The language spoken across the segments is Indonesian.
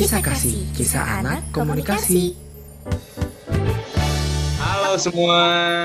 Kisah Kasih, Kisah Anak Komunikasi. Halo semua.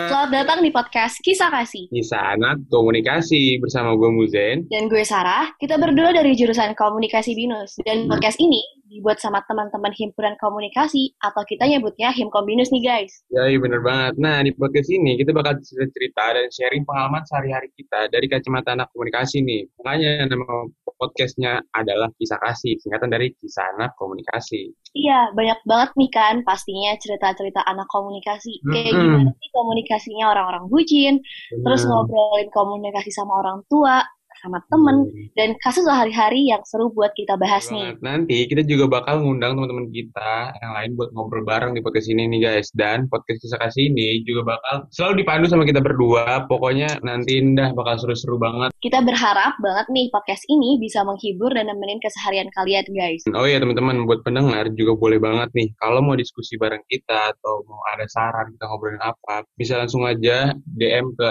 Selamat datang di podcast Kisah Kasih. Kisah Anak Komunikasi bersama gue Muzen. Dan gue Sarah, kita berdua dari jurusan Komunikasi Binus. Dan podcast ini dibuat sama teman-teman himpunan komunikasi atau kita nyebutnya Himkom Binus nih guys. Ya, iya bener banget. Nah, di podcast ini kita bakal cerita dan sharing pengalaman sehari-hari kita dari kacamata anak komunikasi nih. Makanya nama podcastnya adalah Kisah Kasih, singkatan dari Kisah Anak Komunikasi. Iya, banyak banget nih kan pastinya cerita-cerita anak komunikasi. Kayak gimana sih komunikasinya orang-orang bucin, terus Bener. ngobrolin komunikasi sama orang tua, sama temen, dan kasus sehari-hari yang seru buat kita bahas nih. Nanti kita juga bakal ngundang teman-teman kita yang lain buat ngobrol bareng di podcast ini nih guys. Dan podcast kisah kasih ini juga bakal selalu dipandu sama kita berdua. Pokoknya nanti indah bakal seru-seru banget. Kita berharap banget nih podcast ini bisa menghibur dan nemenin keseharian kalian guys. Oh iya teman-teman, buat pendengar juga boleh banget nih. Kalau mau diskusi bareng kita atau mau ada saran kita ngobrolin apa, bisa langsung aja DM ke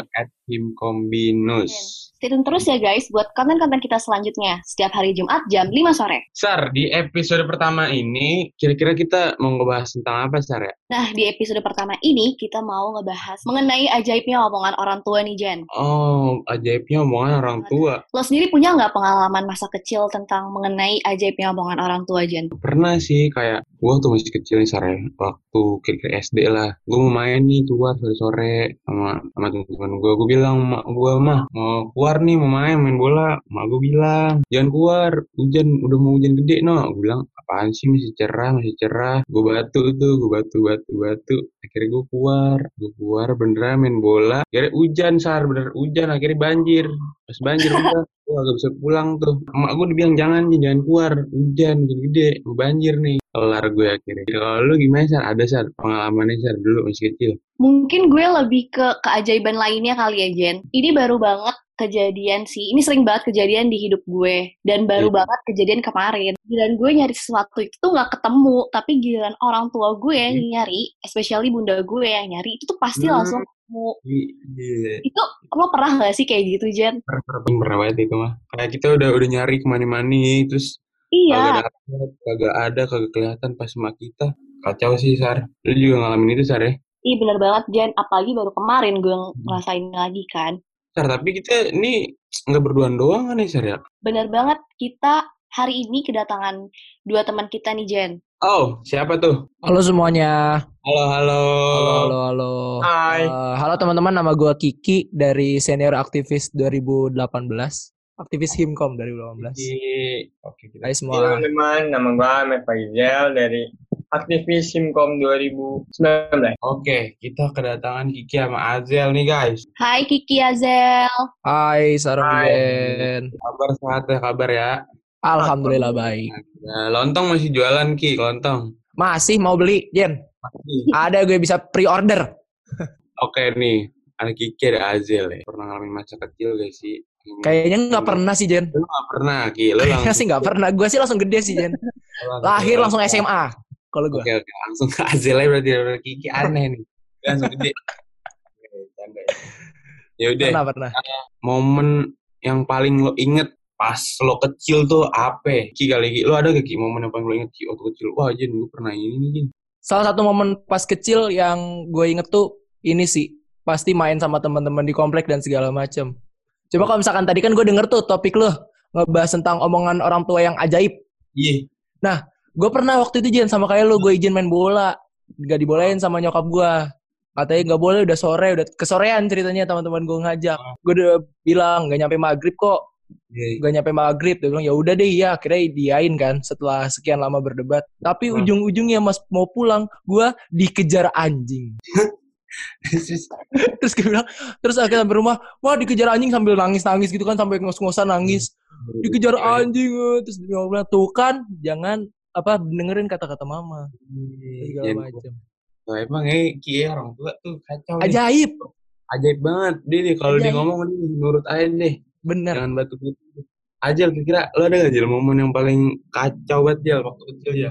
@himkombinus. Stay tune terus ya guys buat konten-konten kita selanjutnya setiap hari Jumat jam 5 sore. Sar, di episode pertama ini kira-kira kita mau ngebahas tentang apa Sar ya? Nah, di episode pertama ini kita mau ngebahas mengenai ajaibnya omongan orang tua nih Jen. Oh, ajaibnya omongan orang tua. Lo sendiri punya nggak pengalaman masa kecil tentang mengenai ajaibnya omongan orang tua Jen? Pernah sih kayak gua tuh masih kecil nih Sar ya, waktu kira-kira SD lah. Gue mau main nih keluar sore-sore sama sama teman-teman gue. Gue bilang mak gue mah mau keluar nih mau main main bola. Mak gue bilang jangan keluar, hujan udah mau hujan gede no. Gue bilang apaan sih masih cerah masih cerah. Gue batu tuh, gue batu batu batu. Akhirnya gue keluar, gue keluar beneran main bola. Akhirnya hujan Sar, bener hujan. Akhirnya banjir. Pas banjir udah, gue gak bisa pulang tuh. Emak gue dibilang jangan jangan keluar, hujan gede, mau banjir nih. Kelar gue akhirnya. Kalau lu gimana Sar? Ada Sar pengalamannya Sar dulu masih kecil. Mungkin gue lebih ke keajaiban lainnya kali ya Jen. Ini baru banget kejadian sih. Ini sering banget kejadian di hidup gue. Dan baru Iya. banget kejadian kemarin. Giliran gue nyari sesuatu itu tuh nggak ketemu. Tapi giliran orang tua gue yang Hmm. nyari, especially bunda gue yang nyari, itu tuh pasti Hmm. langsung ketemu. Iya. Itu lo pernah nggak sih kayak gitu Jen? Pernah, pernah, pernah banget itu mah. Kayak kita udah udah nyari ke mana-mana terus Iya. kagak kagak ada, kagak kelihatan pas sama kita. Kacau sih Sar. Lu juga ngalamin itu Sar ya? Iya bener banget Jen, apalagi baru kemarin gue ngerasain lagi kan. Sar, tapi kita ini nggak berduaan doang kan nih Sar ya? Bener banget, kita hari ini kedatangan dua teman kita nih Jen. Oh, siapa tuh? Halo semuanya. Halo, halo. Halo, halo, halo. Hai. Eh, halo teman-teman, nama gue Kiki dari Senior Aktivis 2018. Aktivis Himkom 2018. Oke, Oke, kita Hai semua. teman-teman, nama gue Ahmed Faizal dari aktivis Simkom 2019. Oke, kita kedatangan Kiki sama Azel nih guys. Hai Kiki Azel. Hai, Sarah. Bigen. Kabar sehat ya kabar ya. Alhamdulillah baik. Nah, lontong masih jualan Ki, lontong. Masih mau beli, Jen? Masih. Ada gue bisa pre-order. Oke nih, ada Kiki ada Azel ya. Pernah ngalamin masa kecil gak sih? Kayaknya nggak pernah sih, Jen. Lu gak pernah Ki, lu Kayaknya langsung. sih nggak pernah. Gue sih langsung gede sih, Jen. Lahir langsung SMA. Kalau gue. Oke oke, langsung ke Azel aja berarti berarti Kiki aneh nih. Langsung gede. Ya. Ya udah, Pernah, pernah. momen yang paling lo inget pas lo kecil tuh apa? Ki kali Ki, lo ada gak Ki momen yang paling lo inget Ki waktu kecil? Wah Jin, gue pernah ini nih. Salah satu momen pas kecil yang gue inget tuh ini sih. Pasti main sama teman-teman di komplek dan segala macem. Coba kalau misalkan tadi kan gue denger tuh topik lo ngebahas tentang omongan orang tua yang ajaib. Iya. Gue pernah waktu itu Jen sama kayak lo gue izin main bola. Gak dibolehin sama nyokap gue. Katanya gak boleh udah sore, udah kesorean ceritanya teman-teman gue ngajak. Gue udah bilang gak nyampe maghrib kok. Iya. Gak nyampe maghrib. Dia bilang ya udah deh ya. Akhirnya diain kan setelah sekian lama berdebat. Tapi Hmm. ujung-ujungnya mas mau pulang, gue dikejar anjing. terus gue bilang, terus akhirnya sampai rumah, wah dikejar anjing sambil nangis-nangis gitu kan sampai ngos-ngosan nangis. Dikejar anjing, eh. terus dia bilang tuh kan jangan apa dengerin kata-kata mama segala Jin, macam. Wah, emang eh Ki ya, orang tua tuh kacau nih. Ajaib, Ajaib banget. Dia nih kalau dia Ajaib. ngomong dia nurut aja deh. bener. Jangan batu putih. Ajel kira-kira lo ada gak Jel momen yang paling kacau banget Jel waktu kecil ya?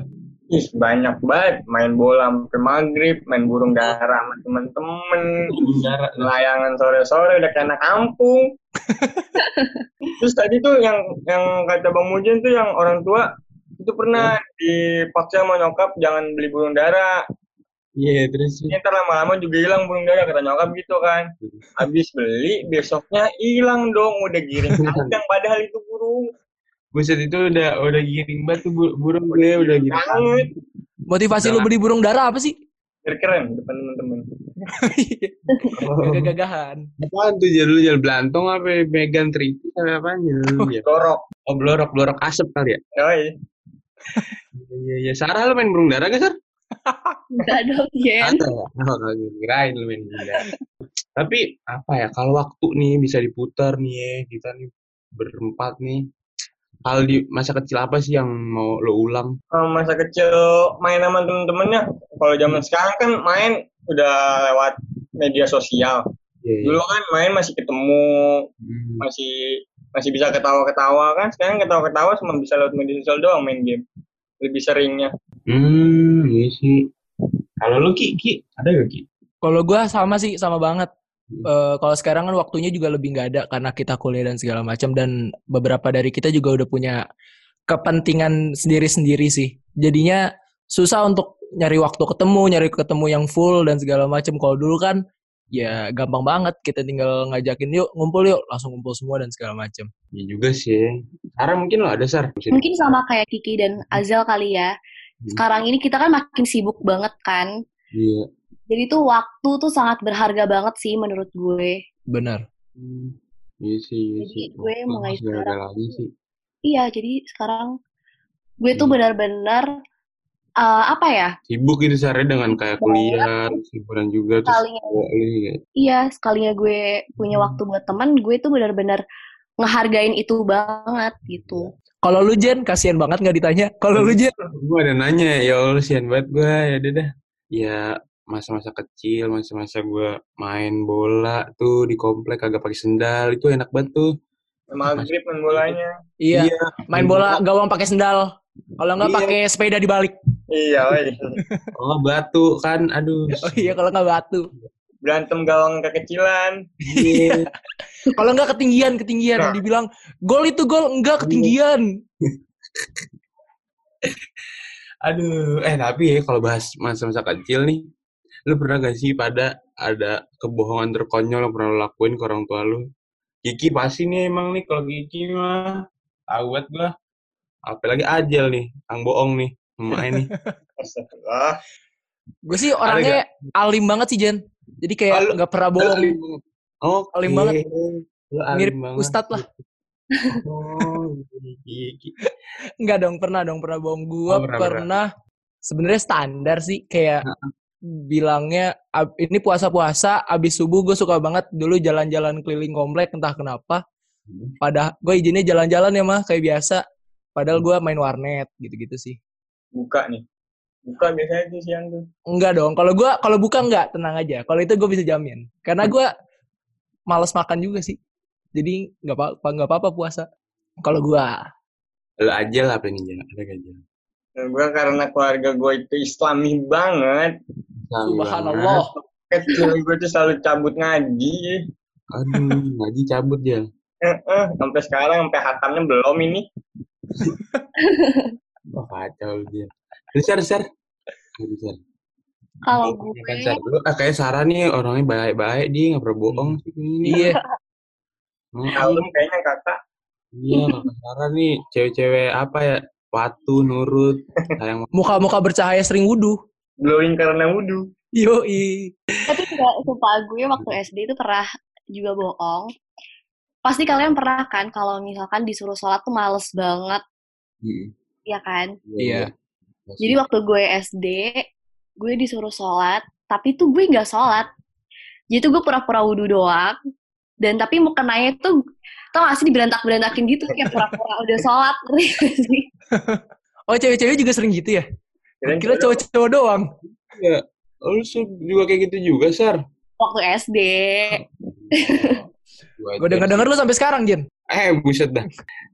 Ih, banyak banget main bola sampai maghrib, main burung dara sama temen-temen, Darah. layangan sore-sore udah kayak anak kampung. Terus tadi tuh yang yang kata Bang Mujen tuh yang orang tua itu pernah dipaksa sama nyokap jangan beli burung dara. Iya, terus Ini ntar lama-lama juga hilang burung dara kata nyokap gitu kan. Habis beli besoknya hilang dong udah giring kandang padahal itu burung. Buset itu udah udah giring banget tuh bu- burung gue udah giring. Banget. Motivasi lu beli burung dara apa sih? Biar keren depan temen-temen. Oh. Gagah-gagahan. Apaan tuh jadul jadul belantong apa Megan Triti apa apaan jadul ya? Dorok. Oh blorok blorok asap kali ya? Yoi. Iya iya. Sarah lu main burung dara gak Sar? Enggak dong, Jen. Ada ya? Oh, kirain lu main burung dara. Tapi apa ya kalau waktu nih bisa diputar nih ya kita nih berempat nih. Hal di masa kecil apa sih yang mau lo ulang? Eh, masa kecil main sama temen-temennya. Kalau zaman sekarang kan main udah lewat media sosial. Iya, iya. Dulu kan main masih ketemu, Hmm. masih masih bisa ketawa-ketawa kan. Sekarang ketawa-ketawa cuma bisa lewat media sosial doang main game. Lebih seringnya. Hmm, iya sih. Kalau lu Ki, Ki, ada gak Ki? Kalau gua sama sih, sama banget. Eh, kalau sekarang kan waktunya juga lebih nggak ada karena kita kuliah dan segala macam dan beberapa dari kita juga udah punya kepentingan sendiri-sendiri sih. Jadinya susah untuk nyari waktu ketemu, nyari ketemu yang full dan segala macam. Kalau dulu kan ya gampang banget kita tinggal ngajakin yuk ngumpul yuk langsung ngumpul semua dan segala macam. Iya juga sih. Sarah mungkin lo ada Sar? Mungkin sama kayak Kiki dan Azal kali ya. Sekarang ini kita kan makin sibuk banget kan. Iya. Jadi tuh waktu tuh sangat berharga banget sih menurut gue. Benar. Hmm. Iya sih, iya Jadi sih. gue Waktu mulai sekarang lagi sih. Iya, jadi sekarang gue tuh Hmm. benar-benar eh, apa ya? Sibuk gitu Sarah dengan kayak kuliah, hiburan juga terus Sekalinya, kayak ini kayak iya, sekalinya gue punya Hmm. waktu buat teman, gue tuh benar-benar ngehargain itu banget gitu. Kalau lu Jen, kasihan banget nggak ditanya. Kalau lu Jen, gue ada nanya ya Allah sian banget gue ya udah dah ya masa-masa kecil masa-masa gue main bola tuh di komplek kagak pakai sendal itu enak banget tuh Maghrib main bolanya. iya, main bola gawang pakai sendal. Kalau nggak Iya. pakai sepeda dibalik. Iya, woi. oh batu kan aduh Oh iya, kalau nggak batu. Berantem gawang kekecilan. Iya. Kalau nggak ketinggian, ketinggian. Nah. Dibilang gol itu gol, enggak ketinggian. aduh eh tapi ya kalau bahas masa-masa kecil nih lu pernah gak sih pada ada kebohongan terkonyol yang pernah lu lakuin ke orang tua lu Kiki pasti nih emang nih kalau Kiki mah banget gua apalagi Ajel nih ang bohong nih sama ini Astagfirullah. Gue sih orangnya alim banget sih, Jen. Jadi kayak lu- nggak pernah bohong. Oh, Alim banget. Mirip Ustadz lah. Oh, Kiki. Enggak dong, pernah dong, pernah bohong. Gue Oh, pernah, pernah, sebenarnya standar sih, kayak bilangnya ini puasa-puasa, abis subuh gue suka banget dulu jalan-jalan keliling komplek, entah kenapa. Hmm. Pada gue izinnya jalan-jalan ya mah kayak biasa. Padahal gue main warnet gitu-gitu sih. Buka nih. Buka biasanya tuh siang tuh. Enggak dong. Kalau gua kalau buka enggak, tenang aja. Kalau itu gue bisa jamin. Karena gua males makan juga sih. Jadi nggak apa-apa nggak apa-apa puasa. Kalau gua Lu Ajel apa nih Jel? Ada gak Jel? Dan gue karena keluarga gue itu islami banget. subhanallah. Kecil gue tuh selalu cabut ngaji. Aduh, ngaji cabut Jel. Eh, eh, sampai sekarang sampai hatamnya belum ini. Wah kacau Jel. Besar, besar. Besar. Kalau Kan gue, Sar. Lu, ah, kayak Sarah nih orangnya baik-baik dia nggak pernah bohong sih ini. Iya. Kalem kayaknya kakak. Iya, kakak Sarah nih cewek-cewek apa ya? Patuh, nurut, sayang Muka-muka bercahaya sering wudhu. Glowing karena wudhu. Yoi. tapi enggak, sumpah gue waktu SD itu pernah juga bohong. Pasti kalian pernah kan kalau misalkan disuruh sholat tuh males banget, Hmm. ya kan? Iya. Jadi waktu gue SD, gue disuruh sholat, tapi tuh gue nggak sholat. Jadi tuh gue pura-pura wudhu doang, dan tapi mau kenanya tuh, tau gak sih diberantak-berantakin gitu, kayak pura-pura udah sholat, sih? Oh cewek-cewek juga sering gitu ya? Kirain Kira cowok-cowok doang. Iya. Oh, lu juga kayak gitu juga, Sar? Waktu SD. Gue denger-denger lu sampai sekarang, Jen. Eh, buset dah.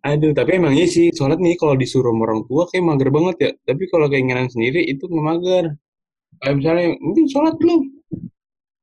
Aduh, tapi emang iya sih, sholat nih kalau disuruh sama orang tua kayak mager banget ya. Tapi kalau keinginan sendiri itu nggak mager. Kayak misalnya, mungkin sholat belum?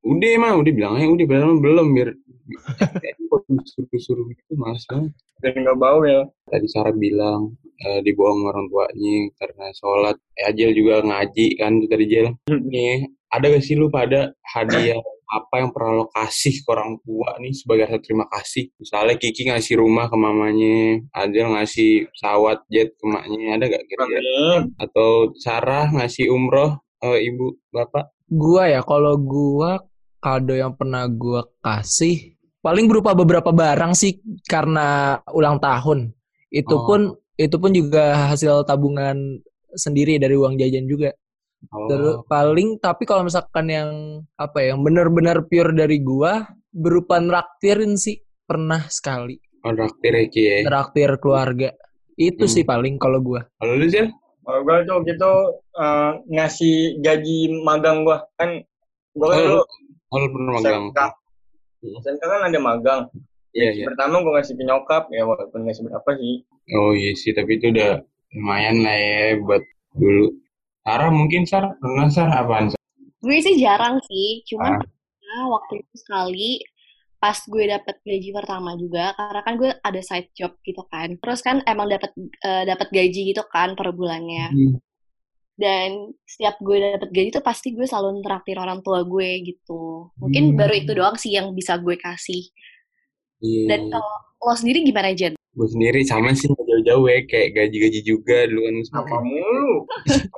udah mah udah bilangnya udah padahal mah belum biar kok disuruh-suruh gitu males banget Dan nggak bau ya. tadi Sarah bilang eh, dibohong orang tuanya karena sholat. Eh, Ajel juga ngaji kan tuh tadi Jel nih ada gak sih lu pada hadiah apa yang pernah lo kasih ke orang tua nih sebagai rasa terima kasih? Misalnya Kiki ngasih rumah ke mamanya Ajel ngasih pesawat jet ke maknya ada gak kira-kira? Atau Sarah ngasih umroh eh, ibu bapak? Gua ya, kalau gua kado yang pernah gua kasih paling berupa beberapa barang sih karena ulang tahun. Itu Oh. pun itu pun juga hasil tabungan sendiri dari uang jajan juga. oh, Terus paling tapi kalau misalkan yang apa ya, yang benar-benar pure dari gua berupa nraktirin sih pernah sekali. oh ya ya Traktir keluarga. Itu Hmm. sih paling kalau gua. kalau lu Jel Kalau gue tuh gitu eh, ngasih gaji magang gue kan gue kan Oh, dulu oh, lu pernah magang SMK. SMK kan ada magang. iya iya Pertama gue ngasih ke nyokap ya walaupun nggak seberapa sih. Oh iya sih, tapi itu udah lumayan lah ya buat dulu. Sarah mungkin Sarah pernah Sarah apaan? Sar? Gue sih jarang sih, cuman Ah. pernah waktu itu sekali pas gue dapet gaji pertama juga, karena kan gue ada side job gitu kan. Terus kan emang dapet eh, dapet gaji gitu kan per bulannya. Hmm. Dan setiap gue dapet gaji tuh pasti gue selalu traktir orang tua gue gitu. Mungkin Hmm. baru itu doang sih yang bisa gue kasih. Iya. Dan kalau lo sendiri gimana Jen? Gue sendiri sama sih nggak jauh-jauh ya, kayak gaji-gaji juga dulu kan Apa mulu?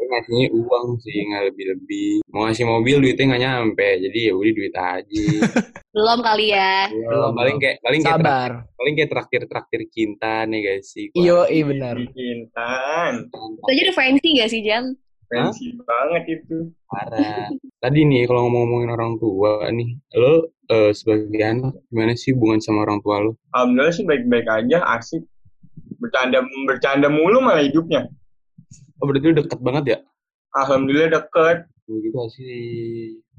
Ngasihnya uang sih nggak lebih-lebih. Mau ngasih mobil duitnya nggak nyampe, jadi ya udah duit aja. Belum kali ya. Belum, paling kayak paling kayak traktir, Sabar. paling kayak traktir traktir cinta nih guys sih. Iyo, iya benar. Bikintan. Itu aja udah fancy gak sih Jen? Fancy banget itu. Parah. Tadi nih kalau ngomong-ngomongin orang tua nih, lo eh, sebagai anak gimana sih hubungan sama orang tua lo? Alhamdulillah sih baik-baik aja, asik. Bercanda bercanda mulu malah hidupnya. Oh berarti lo deket banget ya? Alhamdulillah deket, Gitu sih.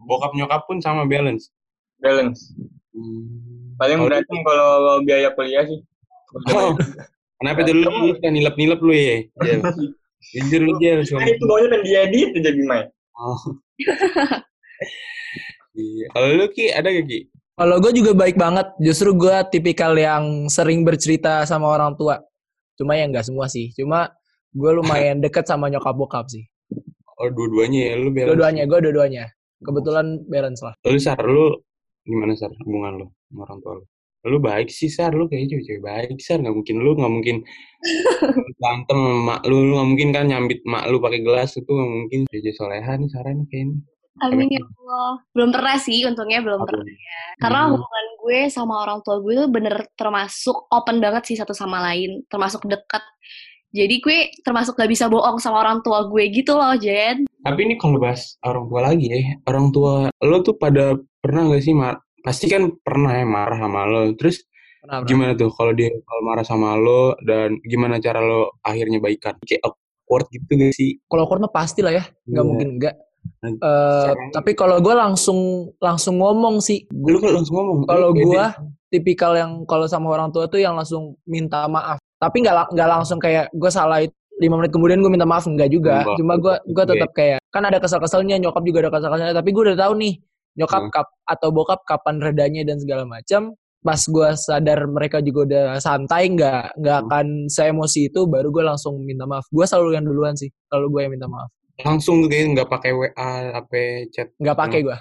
Bokap nyokap pun sama balance. balance. Hmm. Paling Kalau- berantem kalau biaya kuliah sih. Oh, kenapa itu lu lu kan nilep-nilep lu ya? Jel. Jujur lu Jel. Kan itu baunya kan diedit aja Bimai. Oh. Kalau lu Ki ada gak Ki? Kalau gue juga baik banget. Justru gue tipikal yang sering bercerita sama orang tua. Cuma ya nggak semua sih. Cuma gue lumayan deket sama nyokap bokap sih. Oh dua-duanya ya lu balance. Dua-duanya, gue dua-duanya. Kebetulan balance lah. Lu Sar, lu gimana Sar hubungan lu sama orang tua lu? Lu baik sih Sar, lu kayaknya cewek-cewek baik Sar, nggak mungkin lu nggak mungkin berantem sama mak lu, lu nggak mungkin kan nyambit mak lu pakai gelas itu nggak mungkin. Jadi soleha nih Sarah nih kayaknya. Amin ya Allah. Belum pernah sih, untungnya belum pernah. Karena Hmm. hubungan gue sama orang tua gue tuh bener termasuk open banget sih satu sama lain. Termasuk dekat. Jadi gue termasuk gak bisa bohong sama orang tua gue gitu loh, Jen. Tapi ini kalau bahas orang tua lagi ya, orang tua lo tuh pada pernah gak sih mar pasti kan pernah ya marah sama lo. Terus Pernah, pernah. gimana tuh kalau dia kalau marah sama lo dan gimana cara lo akhirnya baikan? Kayak awkward gitu gak sih? Kalau awkward mah pasti lah ya. Nggak Iya. mungkin enggak. Caranya- tapi kalau gue langsung langsung ngomong sih. Lu kan langsung ngomong. Kalau gue tipikal yang kalau sama orang tua tuh yang langsung minta maaf. Tapi nggak nggak langsung kayak gue salah itu lima menit kemudian gue minta maaf enggak juga. Enggak. Cuma gue gue tetap kayak kan ada kesel-keselnya nyokap juga ada kesel-keselnya. Tapi gue udah tahu nih nyokap Hmm. kap atau bokap kapan redanya dan segala macam. Pas gue sadar mereka juga udah santai nggak nggak Hmm. akan saya emosi itu baru gue langsung minta maaf. Gue selalu yang duluan sih kalau gue yang minta maaf. Langsung tuh kayak nggak pakai WA, HP, chat. Nggak pakai gue.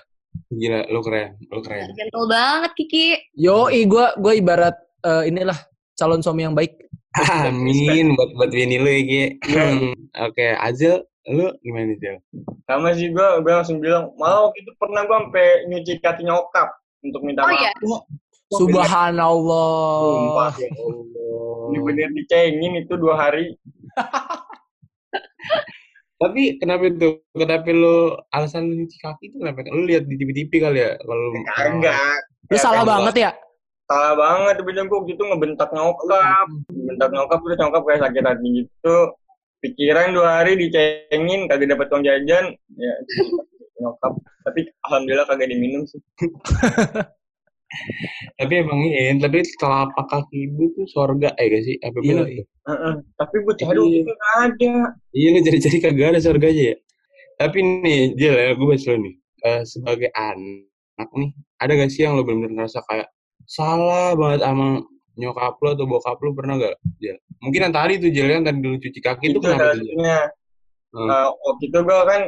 Gila, lu keren, lu keren. Gentle banget, Kiki. Yo, gue gue ibarat eh, inilah calon suami yang baik. Amin buat buat bini lu ya, Ki. Iya. Oke, Azil, lu gimana nih, Zil? Sama sih gue, gue langsung bilang, malah waktu itu pernah gue sampai nyuci kaki nyokap untuk minta Oh maaf. iya. Subhanallah. Sumpah. Ya Allah. Ini bener dicengin itu dua hari. Tapi kenapa itu? Kenapa lu alasan lu nyuci kaki itu kenapa? Lu lihat di TV-TV kali ya? Kalau lu- Kagak. Lu Ya, salah kan, banget ya? Salah banget bener gue gitu ngebentak nyokap. Ngebentak nyokap terus nyokap kayak sakit hati gitu. Pikiran dua hari dicengin, kagak dapat uang jajan. Ya, nyokap. Tapi alhamdulillah kagak diminum sih. Tapi emang iya, tapi telapak kaki ibu tuh surga ya gak sih? Apa Iya, bener iya. tuh? Heeh. Tapi gue cari waktu itu nggak ada. Iya lu cari-cari kagak ada surganya ya. Tapi nih, Jel ya, gue bahas lu nih. Eh, sebagai anak nih, ada gak sih yang lo bener-bener ngerasa kayak salah banget sama nyokap lo atau bokap lo pernah gak? Ya. Mungkin yang tadi tuh Jel, yang tadi dulu cuci kaki itu itu kenapa tuh Jel? Hmm. Eh, waktu itu gue kan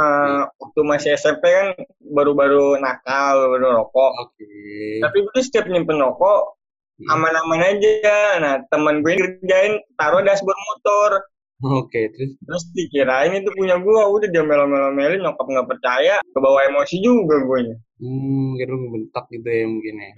eh, waktu masih SMP kan baru-baru nakal baru rokok Oke. tapi gue tuh setiap nyimpen rokok Hmm. aman-aman aja nah teman gue kerjain taruh dashboard motor Oke, terus terus dikirain itu punya gue udah dia melo-melo-melin nyokap nggak percaya kebawa emosi juga gue hmm, kira lu ngebentak gitu ya mungkin ya.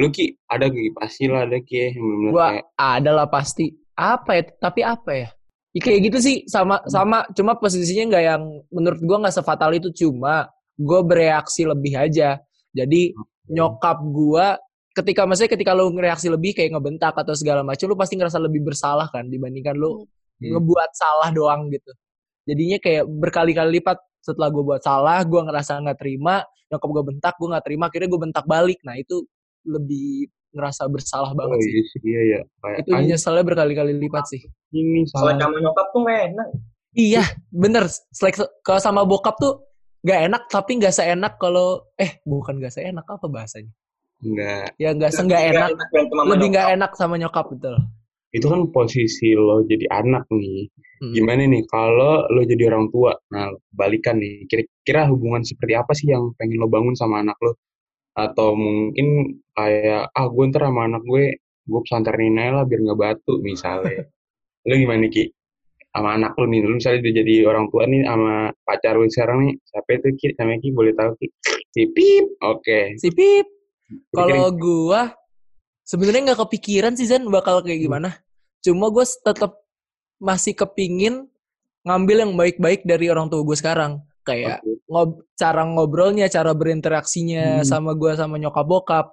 Lu Ki, ada Ki, pasti lah ada Ki ya, Gua kayak ada lah pasti. Apa ya? Tapi apa ya? Ya, kayak gitu sih sama sama cuma posisinya nggak yang menurut gua nggak sefatal itu cuma gue bereaksi lebih aja. Jadi nyokap gua ketika maksudnya ketika lu ngereaksi lebih kayak ngebentak atau segala macam lu pasti ngerasa lebih bersalah kan dibandingkan lu Hmm. ngebuat salah doang gitu. Jadinya kayak berkali-kali lipat setelah gue buat salah, gue ngerasa nggak terima, nyokap gue bentak, gue nggak terima, akhirnya gue bentak balik. Nah itu lebih ngerasa bersalah Oh banget sih. iya sih, iya ya. Kayak Itu nyeselnya berkali-kali lipat sih. ini soalnya salah. sama nyokap tuh gak enak Iya, bener. Selek kalau sama bokap tuh nggak enak, tapi nggak seenak kalau eh bukan nggak seenak apa bahasanya? Enggak. Ya nggak seenggak enak, sama lebih nggak nyokap. enak sama nyokap betul. Itu kan posisi lo jadi anak nih. Hmm. Gimana nih kalau lo jadi orang tua? Nah, balikan nih. Kira-kira hubungan seperti apa sih yang pengen lo bangun sama anak lo? Atau mungkin kayak, ah gue ntar sama anak gue, gue pesantrenin aja lah biar nggak batu misalnya. lo gimana Ki? Sama anak lo nih, lo misalnya udah jadi orang tua nih sama pacar lo sekarang nih, siapa itu Ki? Sama Ki boleh tahu Ki? Si Pip, oke. Si Pip, kalau gua sebenarnya nggak kepikiran sih Zan bakal kayak Hmm. gimana. Cuma gue tetap masih kepingin ngambil yang baik-baik dari orang tua gue sekarang. Kayak Oke. ngob cara ngobrolnya, cara berinteraksinya Hmm. sama gue sama nyokap bokap,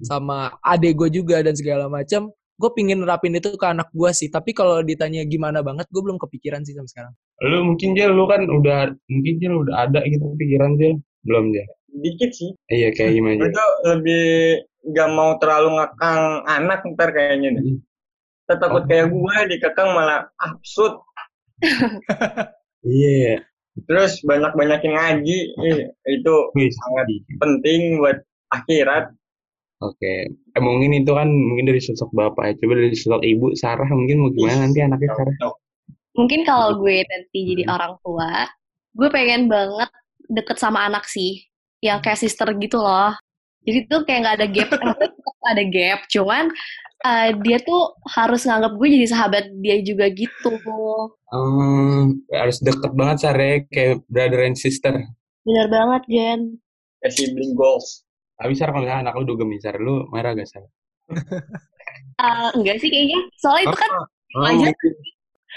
sama adek gue juga dan segala macam. Gue pingin nerapin itu ke anak gue sih. Tapi kalau ditanya gimana banget, gue belum kepikiran sih sampai sekarang. Lu mungkin Jel, lu kan udah, mungkin Jel udah ada gitu pikiran Jel. Belum Jel? dikit sih Iya, kayak gimana tuh lebih gak mau terlalu ngekang anak ntar kayaknya deh Hmm. Takut Oh. kayak gue dikekang malah absurd Iya, ya. Terus banyak-banyakin ngaji Ih, itu Wih, sangat penting buat akhirat Oke. Eh, mungkin itu kan mungkin dari sosok bapak ya. Coba dari sosok ibu, Sarah mungkin mau gimana nanti anaknya Sarah? Mungkin kalau gue nanti jadi Hmm. orang tua, gue pengen banget deket sama anak sih. Yang kayak sister gitu loh. Jadi tuh kayak nggak ada gap, ada gap. Cuman eh, dia tuh harus nganggap gue jadi sahabat dia juga gitu. Hmm, harus deket banget Sarah, kayak brother and sister. Bener banget, Jen. kayak sibling goals Tapi Sarah kalau anak lu dugem nih, Sarah, lu marah gak Sarah? Eh, enggak sih kayaknya. Soalnya itu kan Oh, aja. mungkin.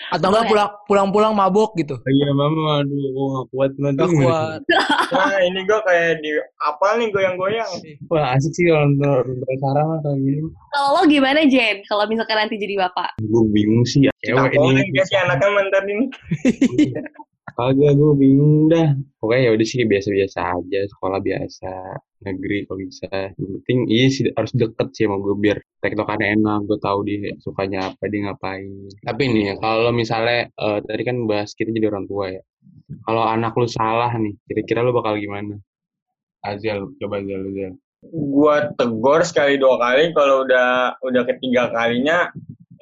Atau enggak pulang pulang-pulang mabok gitu. Iya, mama, aduh, gue gak kuat banget. Gak kuat. nah ini gue kayak di apa nih goyang-goyang? Wah, asik sih kalau nonton nonton Sarah mah kayak gini. Kalau lo gimana, Jen? Kalau misalkan nanti jadi bapak? Gue bingung sih. Cewek Takonin ini. gak sih anaknya mantan ini Kagak, gue bingung dah. Pokoknya ya udah sih biasa-biasa aja, sekolah biasa, negeri kalau bisa. Yang penting iya sih harus deket sih sama gue biar tektokannya enak, gue tahu dia sukanya apa, dia ngapain. Tapi nih, kalau misalnya eh, tadi kan bahas kita jadi orang tua ya. Kalau anak lu salah nih, kira-kira lu bakal gimana? Azal, coba Azal, Azal. gue tegor sekali dua kali kalau udah udah ketiga kalinya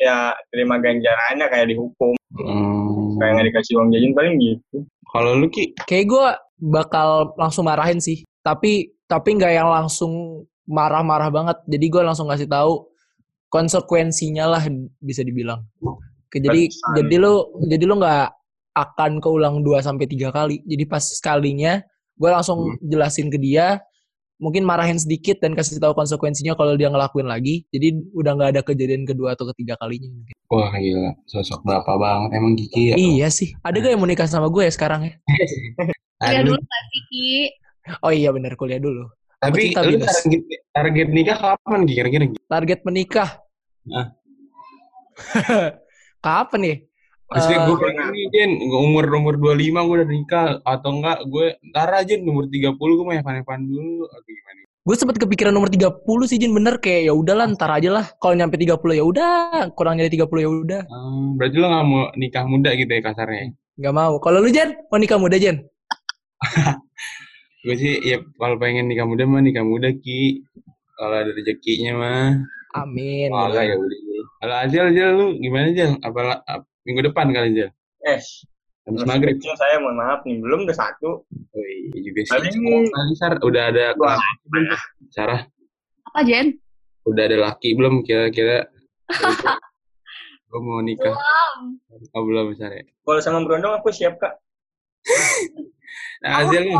ya terima ganjarannya kayak dihukum Hmm, kayak nggak dikasih uang jajan paling gitu kalau lu Ki, Kayak gue bakal langsung marahin sih. Tapi tapi nggak yang langsung marah-marah banget. Jadi gue langsung kasih tahu konsekuensinya lah bisa dibilang. Oke, jadi Pesan. jadi lu jadi lu nggak akan keulang 2 sampai tiga kali. Jadi pas sekalinya gue langsung jelasin ke dia mungkin marahin sedikit dan kasih tahu konsekuensinya kalau dia ngelakuin lagi. Jadi udah nggak ada kejadian kedua atau ketiga kalinya. wah gila, sosok bapak banget emang Kiki ya. Iya sih. Ada gak yang mau nikah sama gue ya sekarang ya? Kuliah dulu gak sih, Ki? Oh iya bener kuliah dulu. tapi lu target, target nikah kapan Ki kira-kira? Target menikah. Hah? Kapan nih? Maksudnya Eh, gue pengen nih, Jen, umur umur 25 gue udah nikah atau enggak gue ntar aja umur 30 gue mau Evan-Evan dulu atau gimana? Gue sempet kepikiran nomor 30 sih Jin bener kayak ya udahlah ntar aja lah. Kalau nyampe 30 ya udah, kurang dari 30 ya udah. Hmm, berarti lo gak mau nikah muda gitu ya kasarnya? Nggak mau. Kalau lu Jen, mau nikah muda Jen? Gue sih ya kalau pengen nikah muda mah nikah muda Ki. Kalau ada rezekinya mah. Amin. Kalau ya udah. Kalau Ajal Ajal lu gimana Jal? Apa ap- minggu depan kali Jal? Eh, Habis maghrib. kecil saya mohon maaf nih, belum udah satu. Oh iya juga sih. Paling- Kali Sar udah ada Wah, Sarah Apa Jen? udah ada laki belum kira-kira? gue mau nikah. Oh belum Sar ya. Kalau sama berondong aku siap kak. Nah, Ajal nih.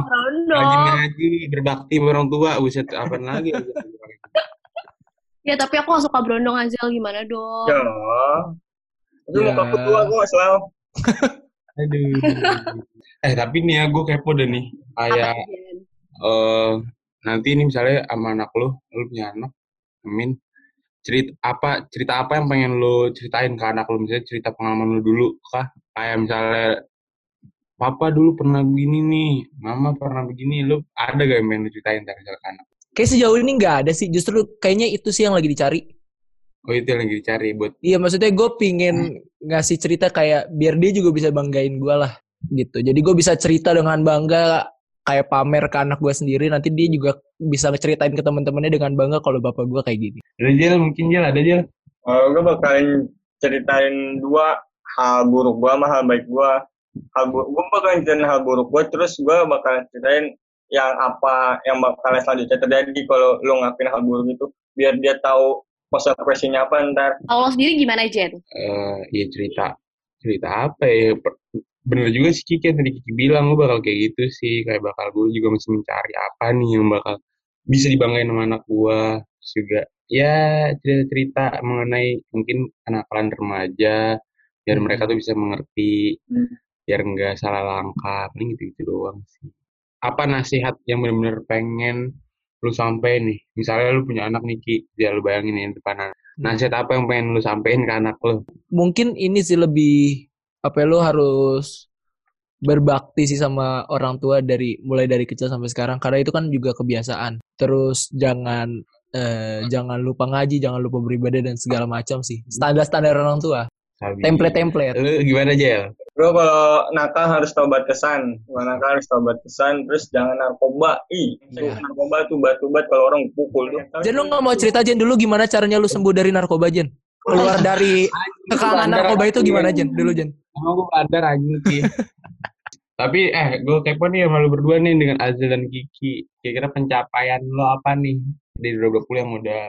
Rajin ngaji, berbakti sama orang tua, buset apa lagi? Ya tapi aku gak suka berondong Azel gimana dong? Ya. Tapi Ya. mau aku tua nggak selalu. Aduh. eh tapi nih ya gue kepo deh nih. Kayak eh nanti nih misalnya sama anak lu, lu punya anak, Amin. Cerita apa cerita apa yang pengen lu ceritain ke anak lu misalnya cerita pengalaman lu dulu kah? Kayak misalnya Papa dulu pernah begini nih, Mama pernah begini, lu ada gak yang pengen lu ceritain misalnya ke anak? Kayak sejauh ini nggak ada sih. Justru kayaknya itu sih yang lagi dicari. Oh itu yang lagi dicari buat Iya maksudnya gue pingin ngasih cerita kayak biar dia juga bisa banggain gue lah gitu. Jadi gue bisa cerita dengan bangga kayak pamer ke anak gue sendiri. Nanti dia juga bisa ceritain ke teman-temannya dengan bangga kalau bapak gue kayak gini. Ada Jel, mungkin Jel, ada Jel. Uh, gue bakalan ceritain dua hal buruk gue sama hal baik gue. Hal buruk, gue bakalan ceritain hal buruk gue, terus gue bakalan ceritain yang apa yang bakalan selanjutnya terjadi kalau lo ngelakuin hal buruk itu, biar dia tahu konsekuensinya apa ntar. Kalau lo sendiri gimana Jen? eh ya cerita cerita apa ya bener juga sih Kiki yang tadi Kiki bilang gue bakal kayak gitu sih kayak bakal gue juga masih mencari apa nih yang bakal bisa dibanggain sama anak gue Terus juga ya cerita-cerita mengenai mungkin kenakalan remaja biar Hmm. mereka tuh bisa mengerti Hmm. biar nggak salah langkah paling gitu gitu doang sih apa nasihat yang bener-bener pengen lu sampai nih misalnya lu punya anak nih Ki ya lu bayangin nih depan anak nasihat apa yang pengen lu sampein ke anak lu Mungkin ini sih lebih apa ya, lo harus berbakti sih sama orang tua dari mulai dari kecil sampai sekarang karena itu kan juga kebiasaan. Terus jangan eh, jangan lupa ngaji, jangan lupa beribadah dan segala macam sih. Standar-standar orang tua, Sabi. template-template. Lu gimana Jel? Gue kalau nakal harus tobat kesan, kalau nakal harus tobat kesan, terus jangan narkoba. Ih, Iya. narkoba tuh batu-bat kalau orang pukul tuh. Jen lu nggak mau cerita Jen dulu gimana caranya lu sembuh dari narkoba Jen? Keluar dari kekangan narkoba itu gimana Jen? Dulu Jen. Emang gue bandar anjing Ki. Tapi eh gue kepo nih sama lu berdua nih dengan Azil dan Kiki. Kira-kira pencapaian lo apa nih di 2020 yang udah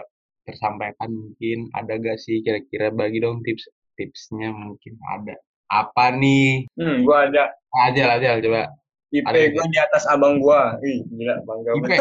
tersampaikan mungkin ada gak sih kira-kira bagi dong tips tipsnya mungkin ada apa nih Hmm, gue ada Ajal Ajal coba IP Ada. gue di atas abang gue. Ih, gila bangga banget.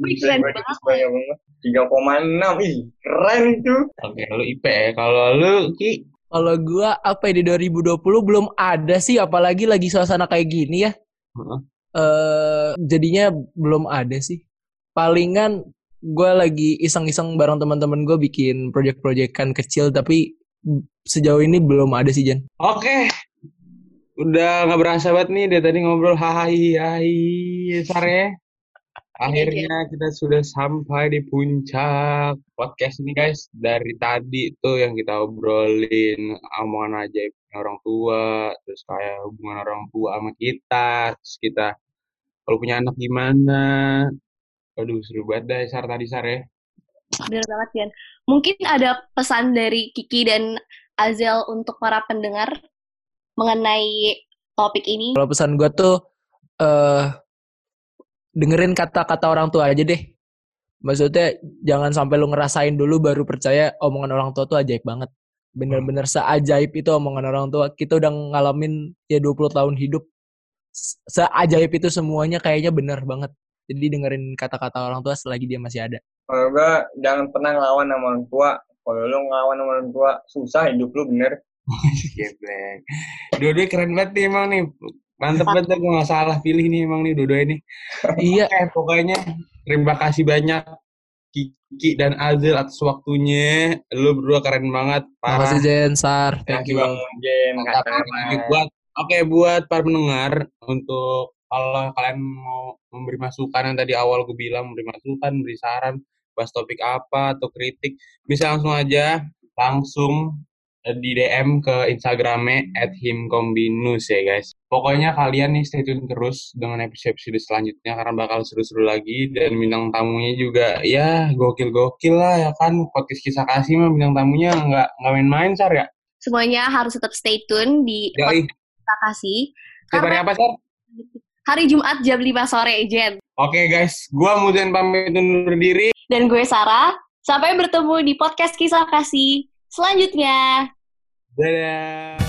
IP di atas abang gue. 3,6. Ih, keren itu. oke lu IP ya kalau lu Ki Kalau gua apa ya di 2020 belum ada sih apalagi lagi suasana kayak gini ya. Heeh. Eh jadinya belum ada sih. Palingan gua lagi iseng-iseng bareng teman-teman gue bikin project-projectan kecil tapi sejauh ini belum ada sih Jan. Oke. Udah nggak berasa banget nih dari tadi ngobrol hai hai sare. Akhirnya kita sudah sampai di puncak podcast ini guys. Dari tadi tuh yang kita obrolin omongan ajaib orang tua, terus kayak hubungan orang tua sama kita, terus kita kalau punya anak gimana. Aduh seru banget dah Sar tadi Sar ya. Bener banget Jen. Mungkin ada pesan dari Kiki dan Azel untuk para pendengar mengenai topik ini. Kalau pesan gua tuh eh dengerin kata-kata orang tua aja deh. Maksudnya jangan sampai lu ngerasain dulu baru percaya omongan orang tua tuh ajaib banget. Bener-bener seajaib itu omongan orang tua. Kita udah ngalamin ya 20 tahun hidup. Se- Seajaib itu semuanya kayaknya bener banget. Jadi dengerin kata-kata orang tua selagi dia masih ada. Kalau gue jangan pernah ngelawan sama orang tua. Kalau lu ngelawan sama orang tua, susah hidup lu bener. Geblek. Dua-duanya keren banget nih emang nih. Mantep banget gue gak salah pilih nih emang nih dua-duanya nih. iya, Eh, pokoknya terima kasih banyak Kiki dan Azil atas waktunya. Lu berdua keren banget. makasih Parah. Jen, Sar. Thank you. Jen, Buat oke buat para pendengar untuk kalau kalian mau memberi masukan yang tadi awal gue bilang memberi masukan, memberi saran, bahas topik apa atau kritik, bisa langsung aja langsung di DM ke Instagramnya at himkombinus ya guys. Pokoknya kalian nih stay tune terus dengan episode-episode selanjutnya karena bakal seru-seru lagi dan bintang tamunya juga ya gokil-gokil lah ya kan podcast kisah kasih mah bintang tamunya nggak nggak main-main Sar ya. Semuanya harus tetap stay tune di Yoi. kita kasih. Setiap hari Karena apa Sar? hari Jumat jam 5 sore, Jen. Oke guys, gua Muzen pamit undur diri. Dan gue Sarah. Sampai bertemu di podcast kisah kasih selanjutnya. Dadah.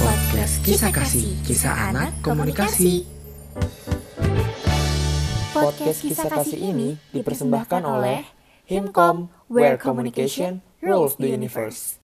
Podcast Kisah Kasih, Kisah Anak Komunikasi. Podcast kisah kasih ini dipersembahkan oleh Himkom, where communication rule of the universe.